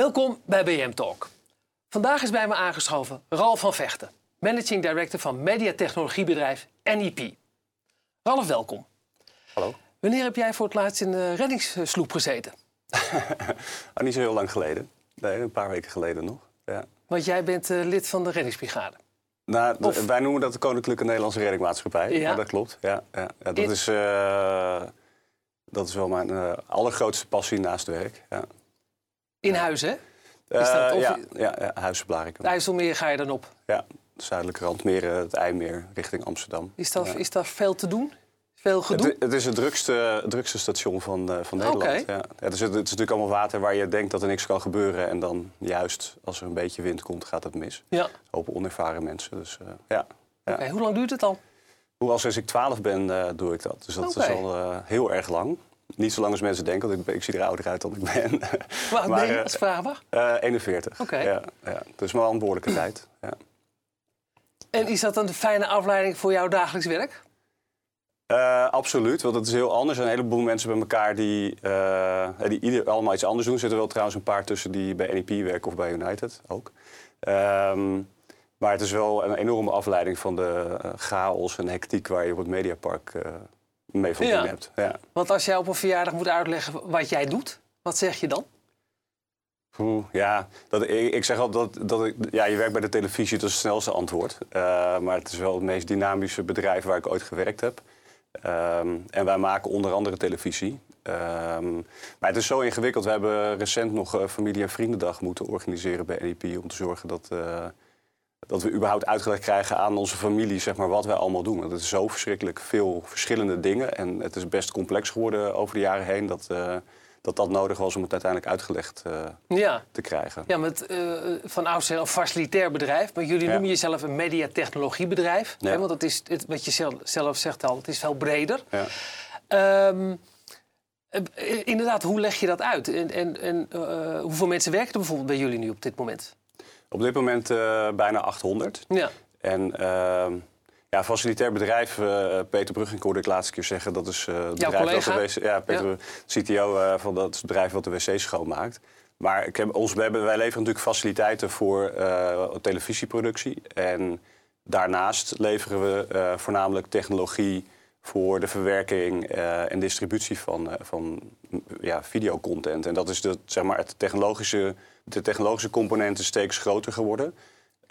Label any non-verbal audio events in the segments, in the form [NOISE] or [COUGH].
Welkom bij BM Talk. Vandaag is bij me aangeschoven Ralf van Vechten, Managing Director van mediatechnologiebedrijf NEP. Ralf, welkom. Hallo. Wanneer heb jij voor het laatst in de reddingssloep gezeten? [LAUGHS] oh, niet zo heel lang geleden. Nee, een paar weken geleden nog. Ja. Want jij bent uh, lid van de reddingsbrigade. Nou, of... Wij noemen dat de Koninklijke Nederlandse Reddingmaatschappij. Ja. dat klopt. Ja, ja, ja dat, is, uh, dat is wel mijn uh, allergrootste passie naast werk. Ja. In huis, hè? Is dat, of... ja, ja, ja, IJsselmeer ga je dan op? Ja, de zuidelijke randmeer, het IJmeer, richting Amsterdam. Is dat, is dat veel te doen? Veel gedoe? Het, het is het drukste, drukste station van, uh, van Nederland. Okay. Ja. Het, is, het, is, natuurlijk allemaal water waar je denkt dat er niks kan gebeuren. En dan juist als er een beetje wind komt, gaat het mis. Ja. Hopen onervaren mensen. Dus, uh, ja. ja. Okay, hoe lang duurt het al? Hoe al sinds ik 12 ben, uh, doe ik dat. Dus dat okay. is al heel erg lang. Niet zo lang als mensen denken, want ik, ik zie er ouder uit dan ik ben. Wat ben je als vraag mag? 41. Oké. Ja, ja. Dus maar een behoorlijke tijd. Ja. En is dat een fijne afleiding voor jouw dagelijks werk? Uh, absoluut, want het is heel anders. Er zijn een heleboel mensen bij elkaar die, uh, die ieder allemaal iets anders doen. Er zitten wel trouwens een paar tussen die bij NEP werken of bij United ook. Um, maar het is wel een enorme afleiding van de uh, chaos en hectiek waar je op het Mediapark mee van ja. hebt. Ja. Want als jij op een verjaardag moet uitleggen wat jij doet, wat zeg je dan? Oeh, ja, dat, ik, ik, zeg altijd dat, dat ik, ja, je werkt bij de televisie, dat is het snelste antwoord. maar het is wel het meest dynamische bedrijf waar ik ooit gewerkt heb. Um, en wij maken onder andere televisie. Um, maar het is zo ingewikkeld. We hebben recent nog uh, familie- en vriendendag moeten organiseren bij NEP... om te zorgen dat, uh, dat we überhaupt uitgelegd krijgen aan onze familie... Zeg maar, wat wij allemaal doen. Want het is zo verschrikkelijk veel verschillende dingen. En het is best complex geworden over de jaren heen... dat, uh, dat dat nodig was om het uiteindelijk uitgelegd uh, ja. te krijgen. Ja, met uh, van oudsher een facilitair bedrijf. Maar jullie ja. noemen jezelf een mediatechnologiebedrijf. Ja. Hè, want dat is het, wat je zelf, zelf zegt al, het is veel breder. Ja. Um, inderdaad, hoe leg je dat uit? En, en, en uh, hoeveel mensen werken er bijvoorbeeld bij jullie nu op dit moment? Op dit moment bijna 800. Ja. En ehm, ja, facilitair bedrijf, uh, Peter Brugink hoorde ik laatste keer zeggen. Dat is uh, het bedrijf dat de wc, ja, Peter, ja. CTO van dat het bedrijf wat de wc's schoonmaakt. Maar ik heb, ons, wij, hebben, wij leveren natuurlijk faciliteiten voor televisieproductie. En daarnaast leveren we voornamelijk technologie voor de verwerking en distributie van, van ja, videocontent. En dat is de, zeg maar, het technologische, de technologische component is steeds groter geworden.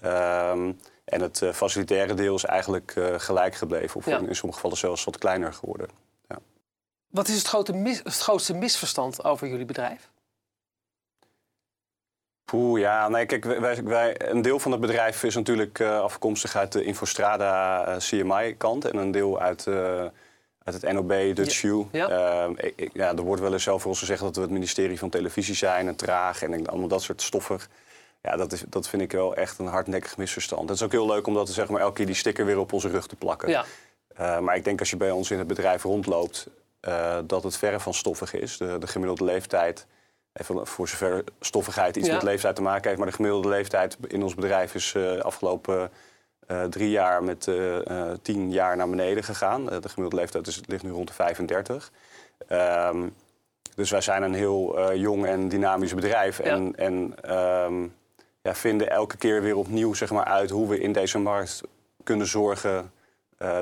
Um, en het uh, facilitaire deel is eigenlijk gelijk gebleven. Of ja. in, in, sommige gevallen zelfs wat kleiner geworden. Ja. Wat is het, grote mis, het grootste misverstand over jullie bedrijf? Poeh, ja, nee, kijk, wij, wij, een deel van het bedrijf is natuurlijk uh, afkomstig uit de Infostrada CMI-kant. En een deel uit, uit het NOB, Dutch ja. Ja. Ehm, ik, ja, er wordt wel eens zelf voor ons gezegd dat we het ministerie van Televisie zijn en traag en allemaal dat soort stoffen. Ja, dat, is, dat vind ik wel echt een hardnekkig misverstand. Het is ook heel leuk om dat zeg maar, elke keer die sticker weer op onze rug te plakken. Ja. Uh, maar ik denk als je bij ons in het bedrijf rondloopt, dat het verre van stoffig is. De, de gemiddelde leeftijd, even voor zover stoffigheid iets ja. met leeftijd te maken heeft, maar de gemiddelde leeftijd in ons bedrijf is uh, afgelopen drie jaar met tien jaar naar beneden gegaan. de gemiddelde leeftijd is, ligt nu rond de 35. Um, dus wij zijn een heel jong en dynamisch bedrijf. En, ja. en um, ja, vinden elke keer weer opnieuw zeg maar, uit hoe we in deze markt kunnen zorgen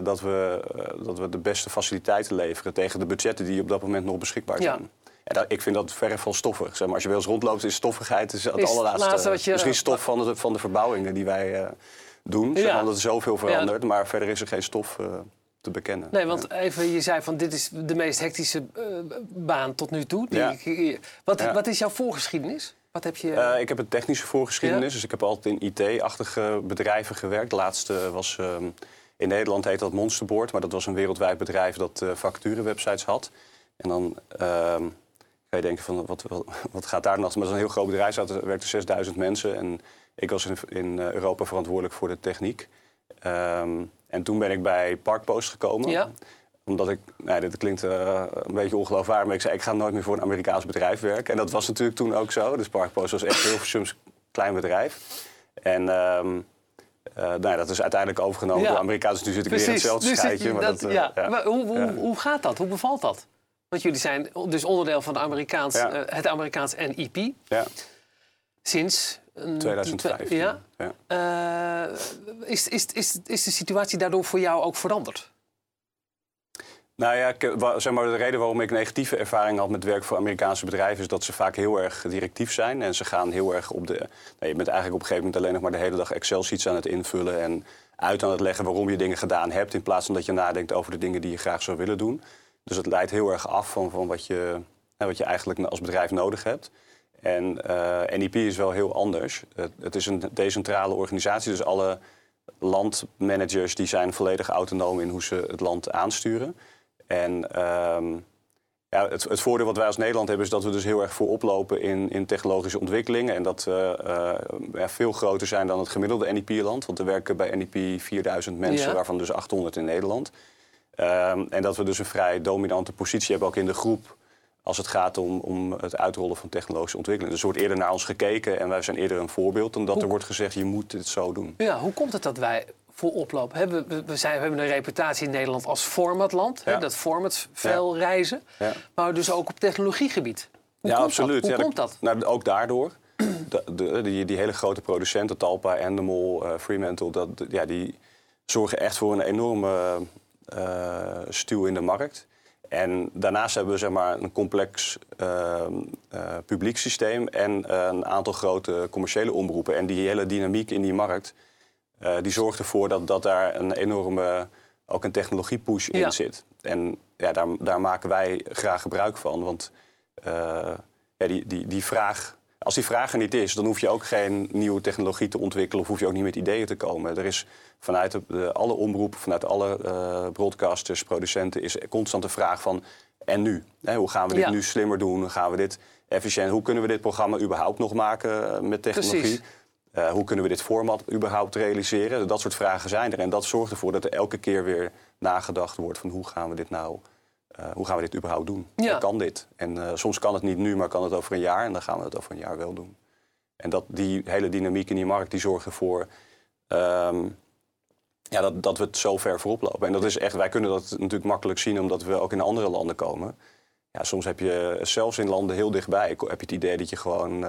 dat, we, dat we de beste faciliteiten leveren tegen de budgetten die op dat moment nog beschikbaar zijn. En dat, ik vind dat verre van stoffig. Zeg maar, als je eens rondloopt, is stoffigheid is het is allerlaatste. Je, misschien stof van de, van de verbouwingen die wij uh, doen. Zeg maar, dat er zoveel verandert, ja. maar verder is er geen stof te bekennen. Nee, want even, je zei van dit is de meest hectische baan tot nu toe. Die ik, wat, wat is jouw voorgeschiedenis? Wat heb je... Uh, ik heb een technische voorgeschiedenis. Ja? Dus ik heb altijd in IT-achtige bedrijven gewerkt. De laatste was... In Nederland heet dat Monsterboard. Maar dat was een wereldwijd bedrijf dat uh, vacaturewebsites had. En dan... Je denken van, wat, wat, wat gaat daar nog? Maar dat is een heel groot bedrijf. Er werkten 6000 mensen. En ik was in, in Europa verantwoordelijk voor de techniek. Um, en toen ben ik bij Parkpost gekomen. Ja omdat ik, nee, dit klinkt uh, een beetje ongeloofwaardig, maar ik zei ik ga nooit meer voor een Amerikaans bedrijf werken. En dat was natuurlijk toen ook zo. Dus Parkpost was echt heel klein bedrijf. En um, uh, nou, dat is uiteindelijk overgenomen ja. door Amerikaans. Dus nu zit ik Precies. weer in hetzelfde dus scheidje. Maar dat, dat, ja. ja. Maar hoe, hoe, hoe gaat dat? Hoe bevalt dat? Want jullie zijn dus onderdeel van de Amerikaans, uh, het Amerikaans NEP. Ja. Sinds 2005. Ja. ja. is, is, is, is de situatie daardoor voor jou ook veranderd? Nou ja, zeg maar, de reden waarom ik negatieve ervaring had met werk voor Amerikaanse bedrijven is dat ze vaak heel erg directief zijn. En ze gaan heel erg op de. Nou, je bent eigenlijk op een gegeven moment alleen nog maar de hele dag Excel-sheets aan het invullen. En uit aan het leggen waarom je dingen gedaan hebt. In plaats van dat je nadenkt over de dingen die je graag zou willen doen. Dus het leidt heel erg af van, van wat, je, wat je eigenlijk als bedrijf nodig hebt. En uh, eh, NEP is wel heel anders. Het, het, is een decentrale organisatie, dus alle landmanagers die zijn volledig autonoom in hoe ze het land aansturen. En ehm, ja, het, het, voordeel wat wij als Nederland hebben is dat we dus heel erg voorop lopen in, in technologische ontwikkelingen. En dat we uh, veel groter zijn dan het gemiddelde NEP-land. Want er werken bij NEP 4000 mensen, waarvan dus 800 in Nederland. Ehm, en dat we dus een vrij dominante positie hebben ook in de groep als het gaat om, om het uitrollen van technologische ontwikkelingen. Dus er wordt eerder naar ons gekeken en wij zijn eerder een voorbeeld... dan dat er wordt gezegd, je moet dit zo doen. Ja, hoe komt het dat wij voor oplopen. We, we, zijn, we hebben een reputatie in Nederland als formatland. Ja. dat format veel reizen. Ja. Maar dus ook op technologiegebied. Hoe ja, absoluut. Dat? Hoe komt dat? Nou, ook daardoor. De, de, die, die, hele grote producenten, Talpa, Endemol, uh, Fremantle... Dat, ja, die zorgen echt voor een enorme stuw in de markt. En daarnaast hebben we zeg maar, een complex uh, publiek systeem... en een aantal grote commerciële omroepen. En die hele dynamiek in die markt die zorgt ervoor dat, dat daar een enorme ook een technologiepush in zit. En ja, daar, daar maken wij graag gebruik van. Want ja, die, die, die vraag, als die vraag er niet is, dan hoef je ook geen nieuwe technologie te ontwikkelen of hoef je ook niet met ideeën te komen. Er is vanuit de, alle omroepen, vanuit alle uh, broadcasters, producenten, is constant de vraag van en nu? Hè, hoe gaan we dit nu slimmer doen? Hoe gaan we dit efficiënt? Hoe kunnen we dit programma überhaupt nog maken met technologie? Uh, hoe kunnen we dit format überhaupt realiseren? Dat soort vragen zijn er. En dat zorgt ervoor dat er elke keer weer nagedacht wordt van hoe gaan we dit nou, uh, hoe gaan we dit überhaupt doen? Ja. kan dit? En uh, soms kan het niet nu, maar kan het over een jaar. En dan gaan we het over een jaar wel doen. En dat, die hele dynamiek in die markt die zorgt ervoor um, ja, dat, dat we het zo ver voorop lopen. En dat is echt, wij kunnen dat natuurlijk makkelijk zien omdat we ook in andere landen komen. Ja, soms heb je zelfs in landen heel dichtbij heb je het idee dat je gewoon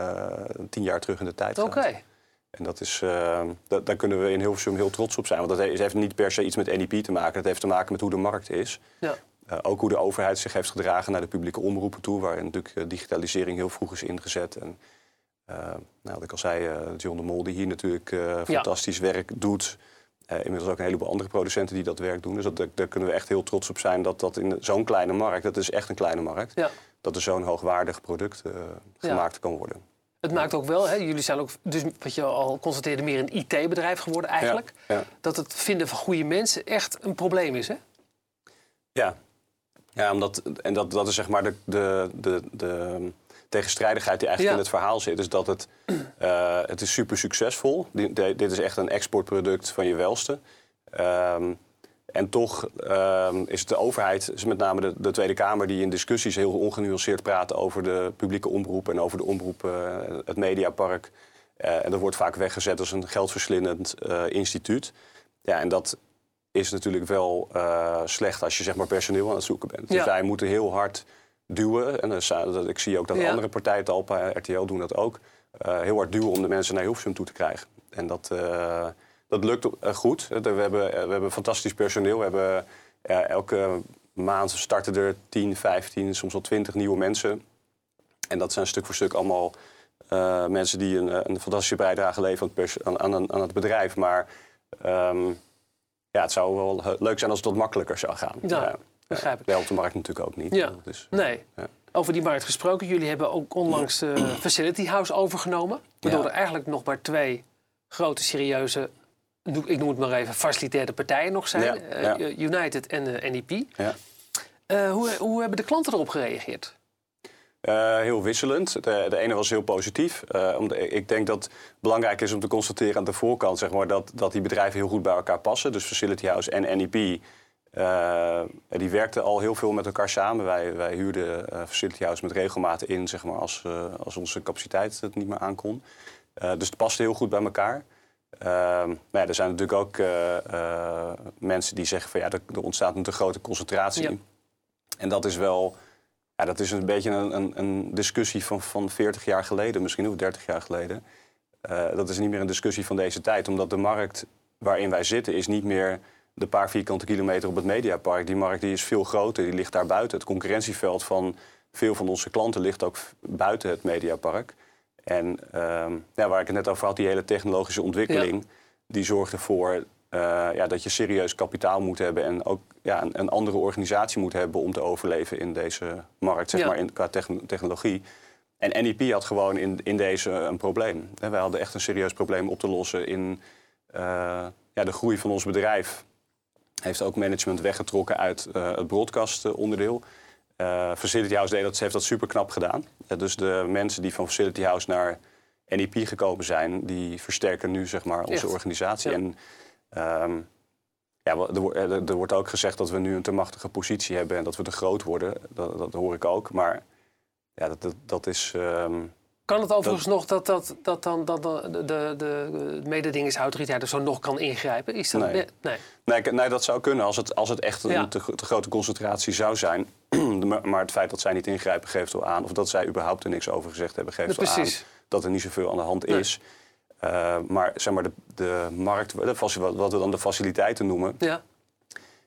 tien jaar terug in de tijd gaat. Oké. En dat is, uh, dat, daar kunnen we in Hilversum heel trots op zijn. Want dat heeft niet per se iets met NEP te maken. Dat heeft te maken met hoe de markt is. Ja. Uh, ook hoe de overheid zich heeft gedragen naar de publieke omroepen toe. Waarin natuurlijk uh, digitalisering heel vroeg is ingezet. En nou, wat ik al zei, John de Mol die hier natuurlijk fantastisch werk doet. inmiddels ook een heleboel andere producenten die dat werk doen. Dus dat, daar kunnen we echt heel trots op zijn dat dat in zo'n kleine markt, dat is echt een kleine markt, ja. dat er zo'n hoogwaardig product gemaakt kan worden. Het maakt ook wel, hè, jullie zijn ook, dus wat je al constateerde, meer een IT-bedrijf geworden eigenlijk. Ja, Dat het vinden van goede mensen echt een probleem is, hè? Ja, ja omdat, en dat, dat is zeg maar de, de, de, de tegenstrijdigheid die eigenlijk in het verhaal zit. Is dat het, uh, het is super succesvol. Dit is echt een exportproduct van je welste. Um, en toch um, is de overheid, is met name de, de, Tweede Kamer, die in discussies heel ongenuanceerd praat over de publieke omroep en over de omroep, uh, het mediapark. Uh, en dat wordt vaak weggezet als een geldverslindend instituut. Ja, en dat is natuurlijk wel slecht als je zeg maar personeel aan het zoeken bent. Dus wij moeten heel hard duwen. En dat, ik zie ook dat ja. andere partijen, Talpa, RTL doen dat ook. heel hard duwen om de mensen naar Hilversum toe te krijgen. En dat dat lukt eh, goed. We hebben, eh, we hebben fantastisch personeel. We hebben elke maand starten er 10, 15, soms wel 20 nieuwe mensen. En dat zijn stuk voor stuk allemaal uh, mensen die een, een, fantastische bijdrage leveren aan, aan, aan het bedrijf. Maar um, ja, het zou wel leuk zijn als het wat makkelijker zou gaan. Ja, begrijp ik. Helpt de markt natuurlijk ook niet. Ja. Dus, nee. Ja. Over die markt gesproken, jullie hebben ook onlangs [CLEARS THROAT] Facility House overgenomen. Waardoor er eigenlijk nog maar twee grote serieuze ik noem het maar even, facilitaire partijen nog zijn. Uh, United en uh, eh, NEP. Ja. Uh, hoe, hoe hebben de klanten erop gereageerd? Heel wisselend. De, de, ene was heel positief. ik denk dat het belangrijk is om te constateren aan de voorkant zeg maar, dat, dat die bedrijven heel goed bij elkaar passen. Dus Facility House en NEP. die werkten al heel veel met elkaar samen. Wij, wij huurden Facility House met regelmaat in zeg maar, als, als onze capaciteit het niet meer aankon. dus het paste heel goed bij elkaar. Ehm, maar ja, er zijn natuurlijk ook mensen die zeggen van ja, er, er ontstaat een te grote concentratie. Ja. En dat is wel Ja, dat is een beetje een, een, een, discussie van, van 40 jaar geleden, misschien ook 30 jaar geleden. Uh, dat is niet meer een discussie van deze tijd, omdat de markt waarin wij zitten is niet meer de paar vierkante kilometer op het Mediapark. Die markt die is veel groter, die ligt daar buiten. Het concurrentieveld van veel van onze klanten ligt ook buiten het Mediapark. En uh, ja, waar ik het net over had, die hele technologische ontwikkeling, die zorgt ervoor uh, ja, dat je serieus kapitaal moet hebben en ook ja, een, een, andere organisatie moet hebben om te overleven in deze markt, zeg maar, in, qua technologie. En NEP had gewoon in, in deze een probleem. We hadden echt een serieus probleem op te lossen in uh, ja, de groei van ons bedrijf. Heeft ook management weggetrokken uit uh, het broadcast-onderdeel. Facility House deed dat, ze heeft dat super knap gedaan. dus de mensen die van Facility House naar NEP gekomen zijn, die versterken nu zeg maar, onze organisatie. En Um, ja, er, er, wordt ook gezegd dat we nu een te machtige positie hebben en dat we te groot worden. Dat, dat hoor ik ook. Maar ja, dat, dat, dat is. Um, kan het overigens nog dat, dat, dat dan dat de, de, de mededingingsautoriteit er zo nog kan ingrijpen? Is dat, nee. Nee. Nee, nee, dat zou kunnen als het, als het echt een te, te, grote concentratie zou zijn. [CLEARS THROAT] maar het feit dat zij niet ingrijpen geeft wel aan, of dat zij überhaupt er niks over gezegd hebben, geeft wel aan dat er niet zoveel aan de hand is. Uh, maar zeg maar de, de markt, de, wat we dan de faciliteiten noemen, ja.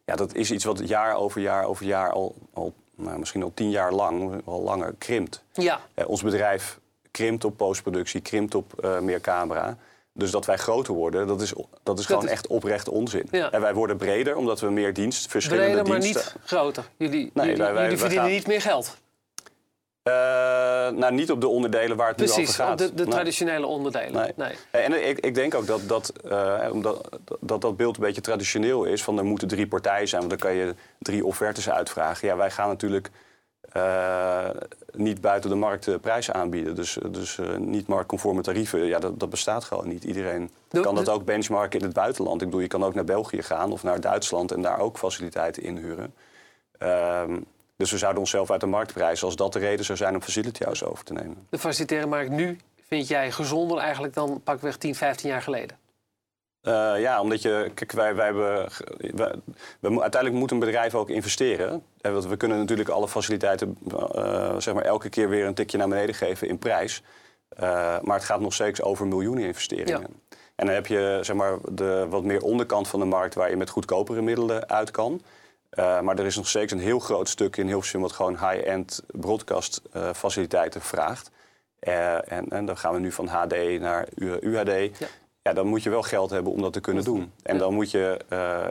Ja, dat is iets wat jaar over jaar over jaar al, al nou, misschien al tien jaar lang, al langer krimpt. Ja. Uh, ons bedrijf krimpt op postproductie, krimpt op uh, meer camera. Dus dat wij groter worden, dat is, dat is gewoon echt oprecht onzin. Ja. En wij worden breder omdat we meer dienst, verschillende breder, diensten... maar niet groter. Jullie, nee, jullie, wij, wij, jullie verdienen niet meer geld. Uh, nou, niet op de onderdelen waar het Precies, nu over gaat. Precies, de, de traditionele onderdelen. Nee. nee. En ik, ik, denk ook dat dat, uh, omdat, dat dat beeld een beetje traditioneel is... van er moeten drie partijen zijn, want dan kan je drie offertes uitvragen. Ja, wij gaan natuurlijk uh, niet buiten de markt prijzen aanbieden. Dus, dus niet marktconforme tarieven, ja, dat, dat bestaat gewoon niet. Iedereen kan dat ook benchmarken in het buitenland. Ik bedoel, je kan ook naar België gaan of naar Duitsland... en daar ook faciliteiten inhuren. Ehm, dus we zouden onszelf uit de markt prijzen als dat de reden zou zijn om Facility House over te nemen. De facilitaire markt nu vind jij gezonder eigenlijk dan pakweg 10, 15 jaar geleden? Uh, ja, omdat je, kijk, wij, wij hebben, wij, we, uiteindelijk moet een bedrijf ook investeren. En we kunnen natuurlijk alle faciliteiten uh, zeg maar elke keer weer een tikje naar beneden geven in prijs. Uh, maar het gaat nog steeds over miljoenen investeringen. Ja. En dan heb je zeg maar, de wat meer onderkant van de markt waar je met goedkopere middelen uit kan. Uh, maar er is nog steeds een heel groot stuk in Hilversum wat gewoon high-end broadcast uh, faciliteiten vraagt. Uh, en, en, dan gaan we nu van HD naar UHD. Ja. ja. dan moet je wel geld hebben om dat te kunnen doen. En dan moet je,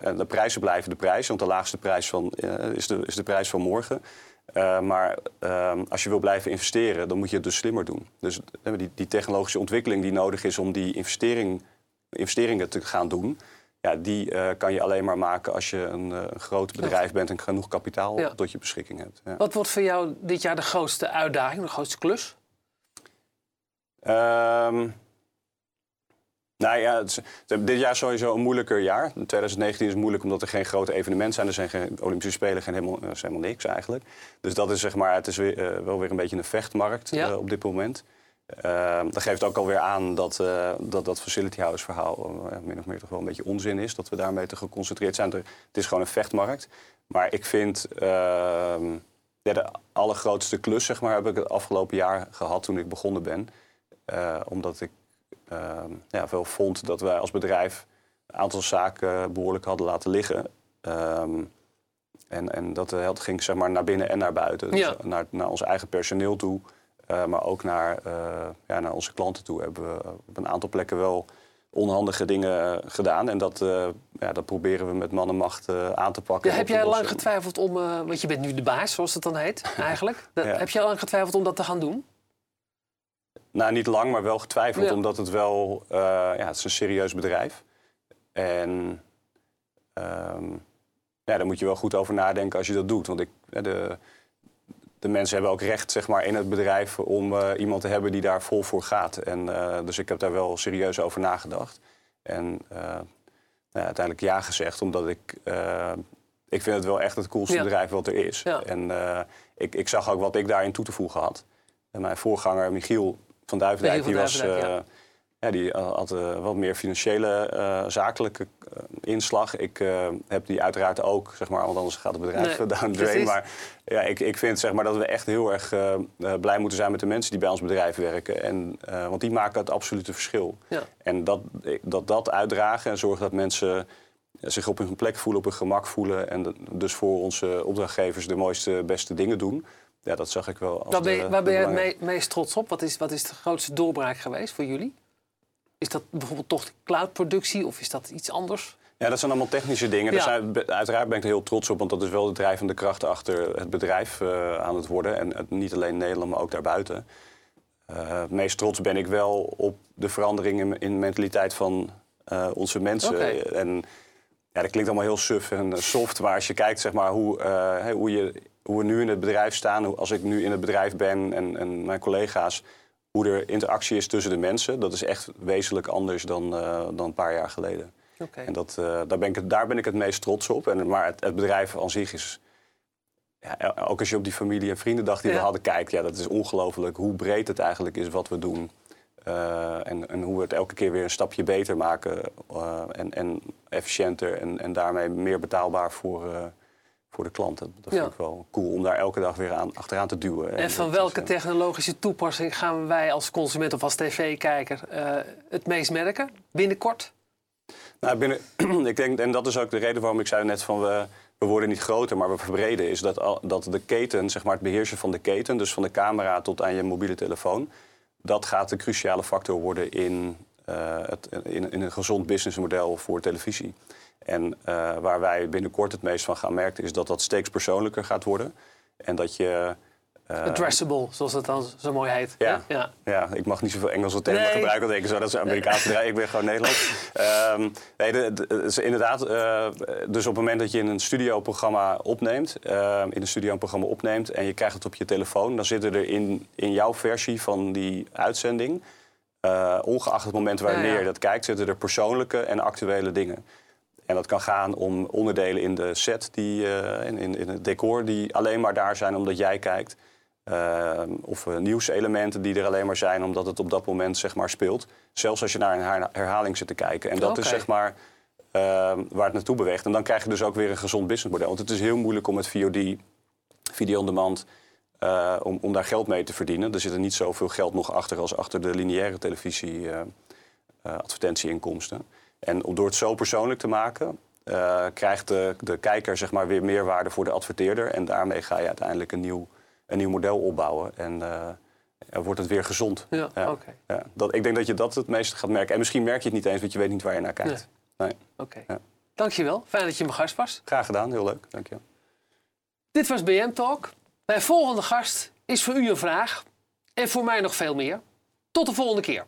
en de prijzen blijven de prijs, want de laagste prijs van, is, de, is de prijs van morgen. maar ehm, als je wil blijven investeren, dan moet je het dus slimmer doen. Dus die, die technologische ontwikkeling die nodig is om die investering, investeringen te gaan doen, ja, die uh, kan je alleen maar maken als je een uh, groot bedrijf bent en genoeg kapitaal ja. tot je beschikking hebt. Ja. Wat wordt voor jou dit jaar de grootste uitdaging, de grootste klus? Um, nou ja, het is, dit jaar is sowieso een moeilijker jaar. 2019 is moeilijk omdat er geen grote evenementen zijn. Er zijn geen Olympische Spelen, geen helemaal, is helemaal niks eigenlijk. Dus dat is zeg maar, het is weer, uh, wel weer een beetje een vechtmarkt op dit moment. Uh, dat geeft ook alweer aan dat uh, dat, dat Facility House verhaal uh, min of meer toch wel een beetje onzin is. Dat we daarmee te geconcentreerd zijn. Het is gewoon een vechtmarkt. Maar ik vind ehm, ja, de allergrootste klus zeg maar, heb ik het afgelopen jaar gehad toen ik begonnen ben. Eh, omdat ik ehm, ja, wel vond dat wij als bedrijf een aantal zaken behoorlijk hadden laten liggen. Ehm, en, en dat ging zeg maar, naar binnen en naar buiten. Dus naar, naar ons eigen personeel toe. Uh, maar ook naar, uh, ja, naar onze klanten toe hebben we op een aantal plekken wel onhandige dingen gedaan. En dat, uh, ja, dat proberen we met man en macht aan te pakken. Ja, heb jij lang getwijfeld om, want je bent nu de baas, zoals het dan heet, [LAUGHS] eigenlijk. ja. Heb jij lang getwijfeld om dat te gaan doen? Nou, niet lang, maar wel getwijfeld, omdat het wel, ja, het is een serieus bedrijf. En um, ja, daar moet je wel goed over nadenken als je dat doet. Want ik, de, de mensen hebben ook recht zeg maar, in het bedrijf om uh, iemand te hebben die daar vol voor gaat. En, uh, dus ik heb daar wel serieus over nagedacht. En uh, nou, uiteindelijk ja gezegd, omdat ik, ik vind het wel echt het coolste ja. bedrijf wat er is. Ja. En ik, ik zag ook wat ik daarin toe te voegen had. En mijn voorganger Michiel van Duivendijk, die was. Ja, die had wat meer financiële, zakelijke inslag. Ik heb die uiteraard ook, zeg maar, want anders gaat het bedrijf nee, [LAUGHS] down drain. Maar ja, ik, ik vind zeg maar, dat we echt heel erg blij moeten zijn met de mensen die bij ons bedrijf werken. En, want die maken het absolute verschil. Ja. En dat, dat dat uitdragen en zorgen dat mensen zich op hun plek voelen, op hun gemak voelen. En dus voor onze opdrachtgevers de mooiste, beste dingen doen. Ja, dat zag ik wel. Als waar ben je, waar ben je het meest trots op? Wat is, wat is de grootste doorbraak geweest voor jullie? Is dat bijvoorbeeld toch cloudproductie of is dat iets anders? Ja, dat zijn allemaal technische dingen. Ja. Zijn, uiteraard ben ik er heel trots op, want dat is wel de drijvende kracht achter het bedrijf uh, aan het worden. En het, niet alleen in Nederland, maar ook daarbuiten. Uh, het meest trots ben ik wel op de veranderingen in de mentaliteit van uh, onze mensen. Okay. En ja, dat klinkt allemaal heel suf en soft. Maar als je kijkt zeg maar, hoe, hoe, je, hoe we nu in het bedrijf staan, hoe, als ik nu in het bedrijf ben en, en mijn collega's, hoe er interactie is tussen de mensen, dat is echt wezenlijk anders dan, uh, dan een paar jaar geleden. Okay. En dat, uh, daar, ben ik, daar ben ik het meest trots op. En, maar het, het bedrijf aan zich is. Ja, ook als je op die familie- en vriendendag die ja. we hadden kijkt, ja, dat is ongelooflijk hoe breed het eigenlijk is wat we doen. Uh, en, en, hoe we het elke keer weer een stapje beter maken en, en, efficiënter en, en, daarmee meer betaalbaar voor, voor de klanten. Dat vind ik wel cool om daar elke dag weer aan, achteraan te duwen. En, en van welke technologische toepassing gaan wij als consument of als tv-kijker het meest merken binnenkort? Nou, binnen, [CLEARS THROAT] ik denk, en dat is ook de reden waarom ik zei net van we, we worden niet groter, maar we verbreden, is dat, al, dat de keten, zeg maar het beheersen van de keten, dus van de camera tot aan je mobiele telefoon, dat gaat de cruciale factor worden in, uh, het, in, in, een gezond businessmodel voor televisie. En uh, waar wij binnenkort het meest van gaan merken, is dat dat steeds persoonlijker gaat worden. En dat je uh, Addressable, zoals het dan zo mooi heet. Ja, ja. ja ik mag niet zoveel Engelse termen nee. gebruiken. Want ik zo, dat is Amerikaanse bedrijf. Ik ben gewoon Nederlands. um, [LAUGHS] nee, de, de, inderdaad. Uh, dus op het moment dat je in een studioprogramma opneemt, uh, in een studio een programma opneemt en je krijgt het op je telefoon, dan zitten er in, in jouw versie van die uitzending, uh, ongeacht het moment wanneer ja, ja. je dat kijkt, zitten er persoonlijke en actuele dingen. En dat kan gaan om onderdelen in de set, die, in, in, in het decor, die alleen maar daar zijn omdat jij kijkt. Uh, of uh, nieuwselementen die er alleen maar zijn omdat het op dat moment zeg maar, speelt. Zelfs als je naar een herhaling zit te kijken. En dat okay. is zeg maar uh, waar het naartoe beweegt. En dan krijg je dus ook weer een gezond businessmodel. Want het is heel moeilijk om met VOD, video on demand, eh, om, om daar geld mee te verdienen. Er zit er niet zoveel geld nog achter als achter de lineaire televisie advertentieinkomsten. En door het zo persoonlijk te maken, krijgt de, de kijker zeg maar, weer meerwaarde voor de adverteerder. En daarmee ga je uiteindelijk een nieuw een nieuw model opbouwen. En uh, wordt het weer gezond. Ja, ja. Okay. ja, dat, ik denk dat je dat het meest gaat merken. En misschien merk je het niet eens, want je weet niet waar je naar kijkt. Nee. nee. Oké. Okay. Dankjewel. Fijn dat je mijn gast was. Graag gedaan. Heel leuk. Dank je. Dit was BM Talk. Mijn volgende gast is voor u een vraag. En voor mij nog veel meer. Tot de volgende keer.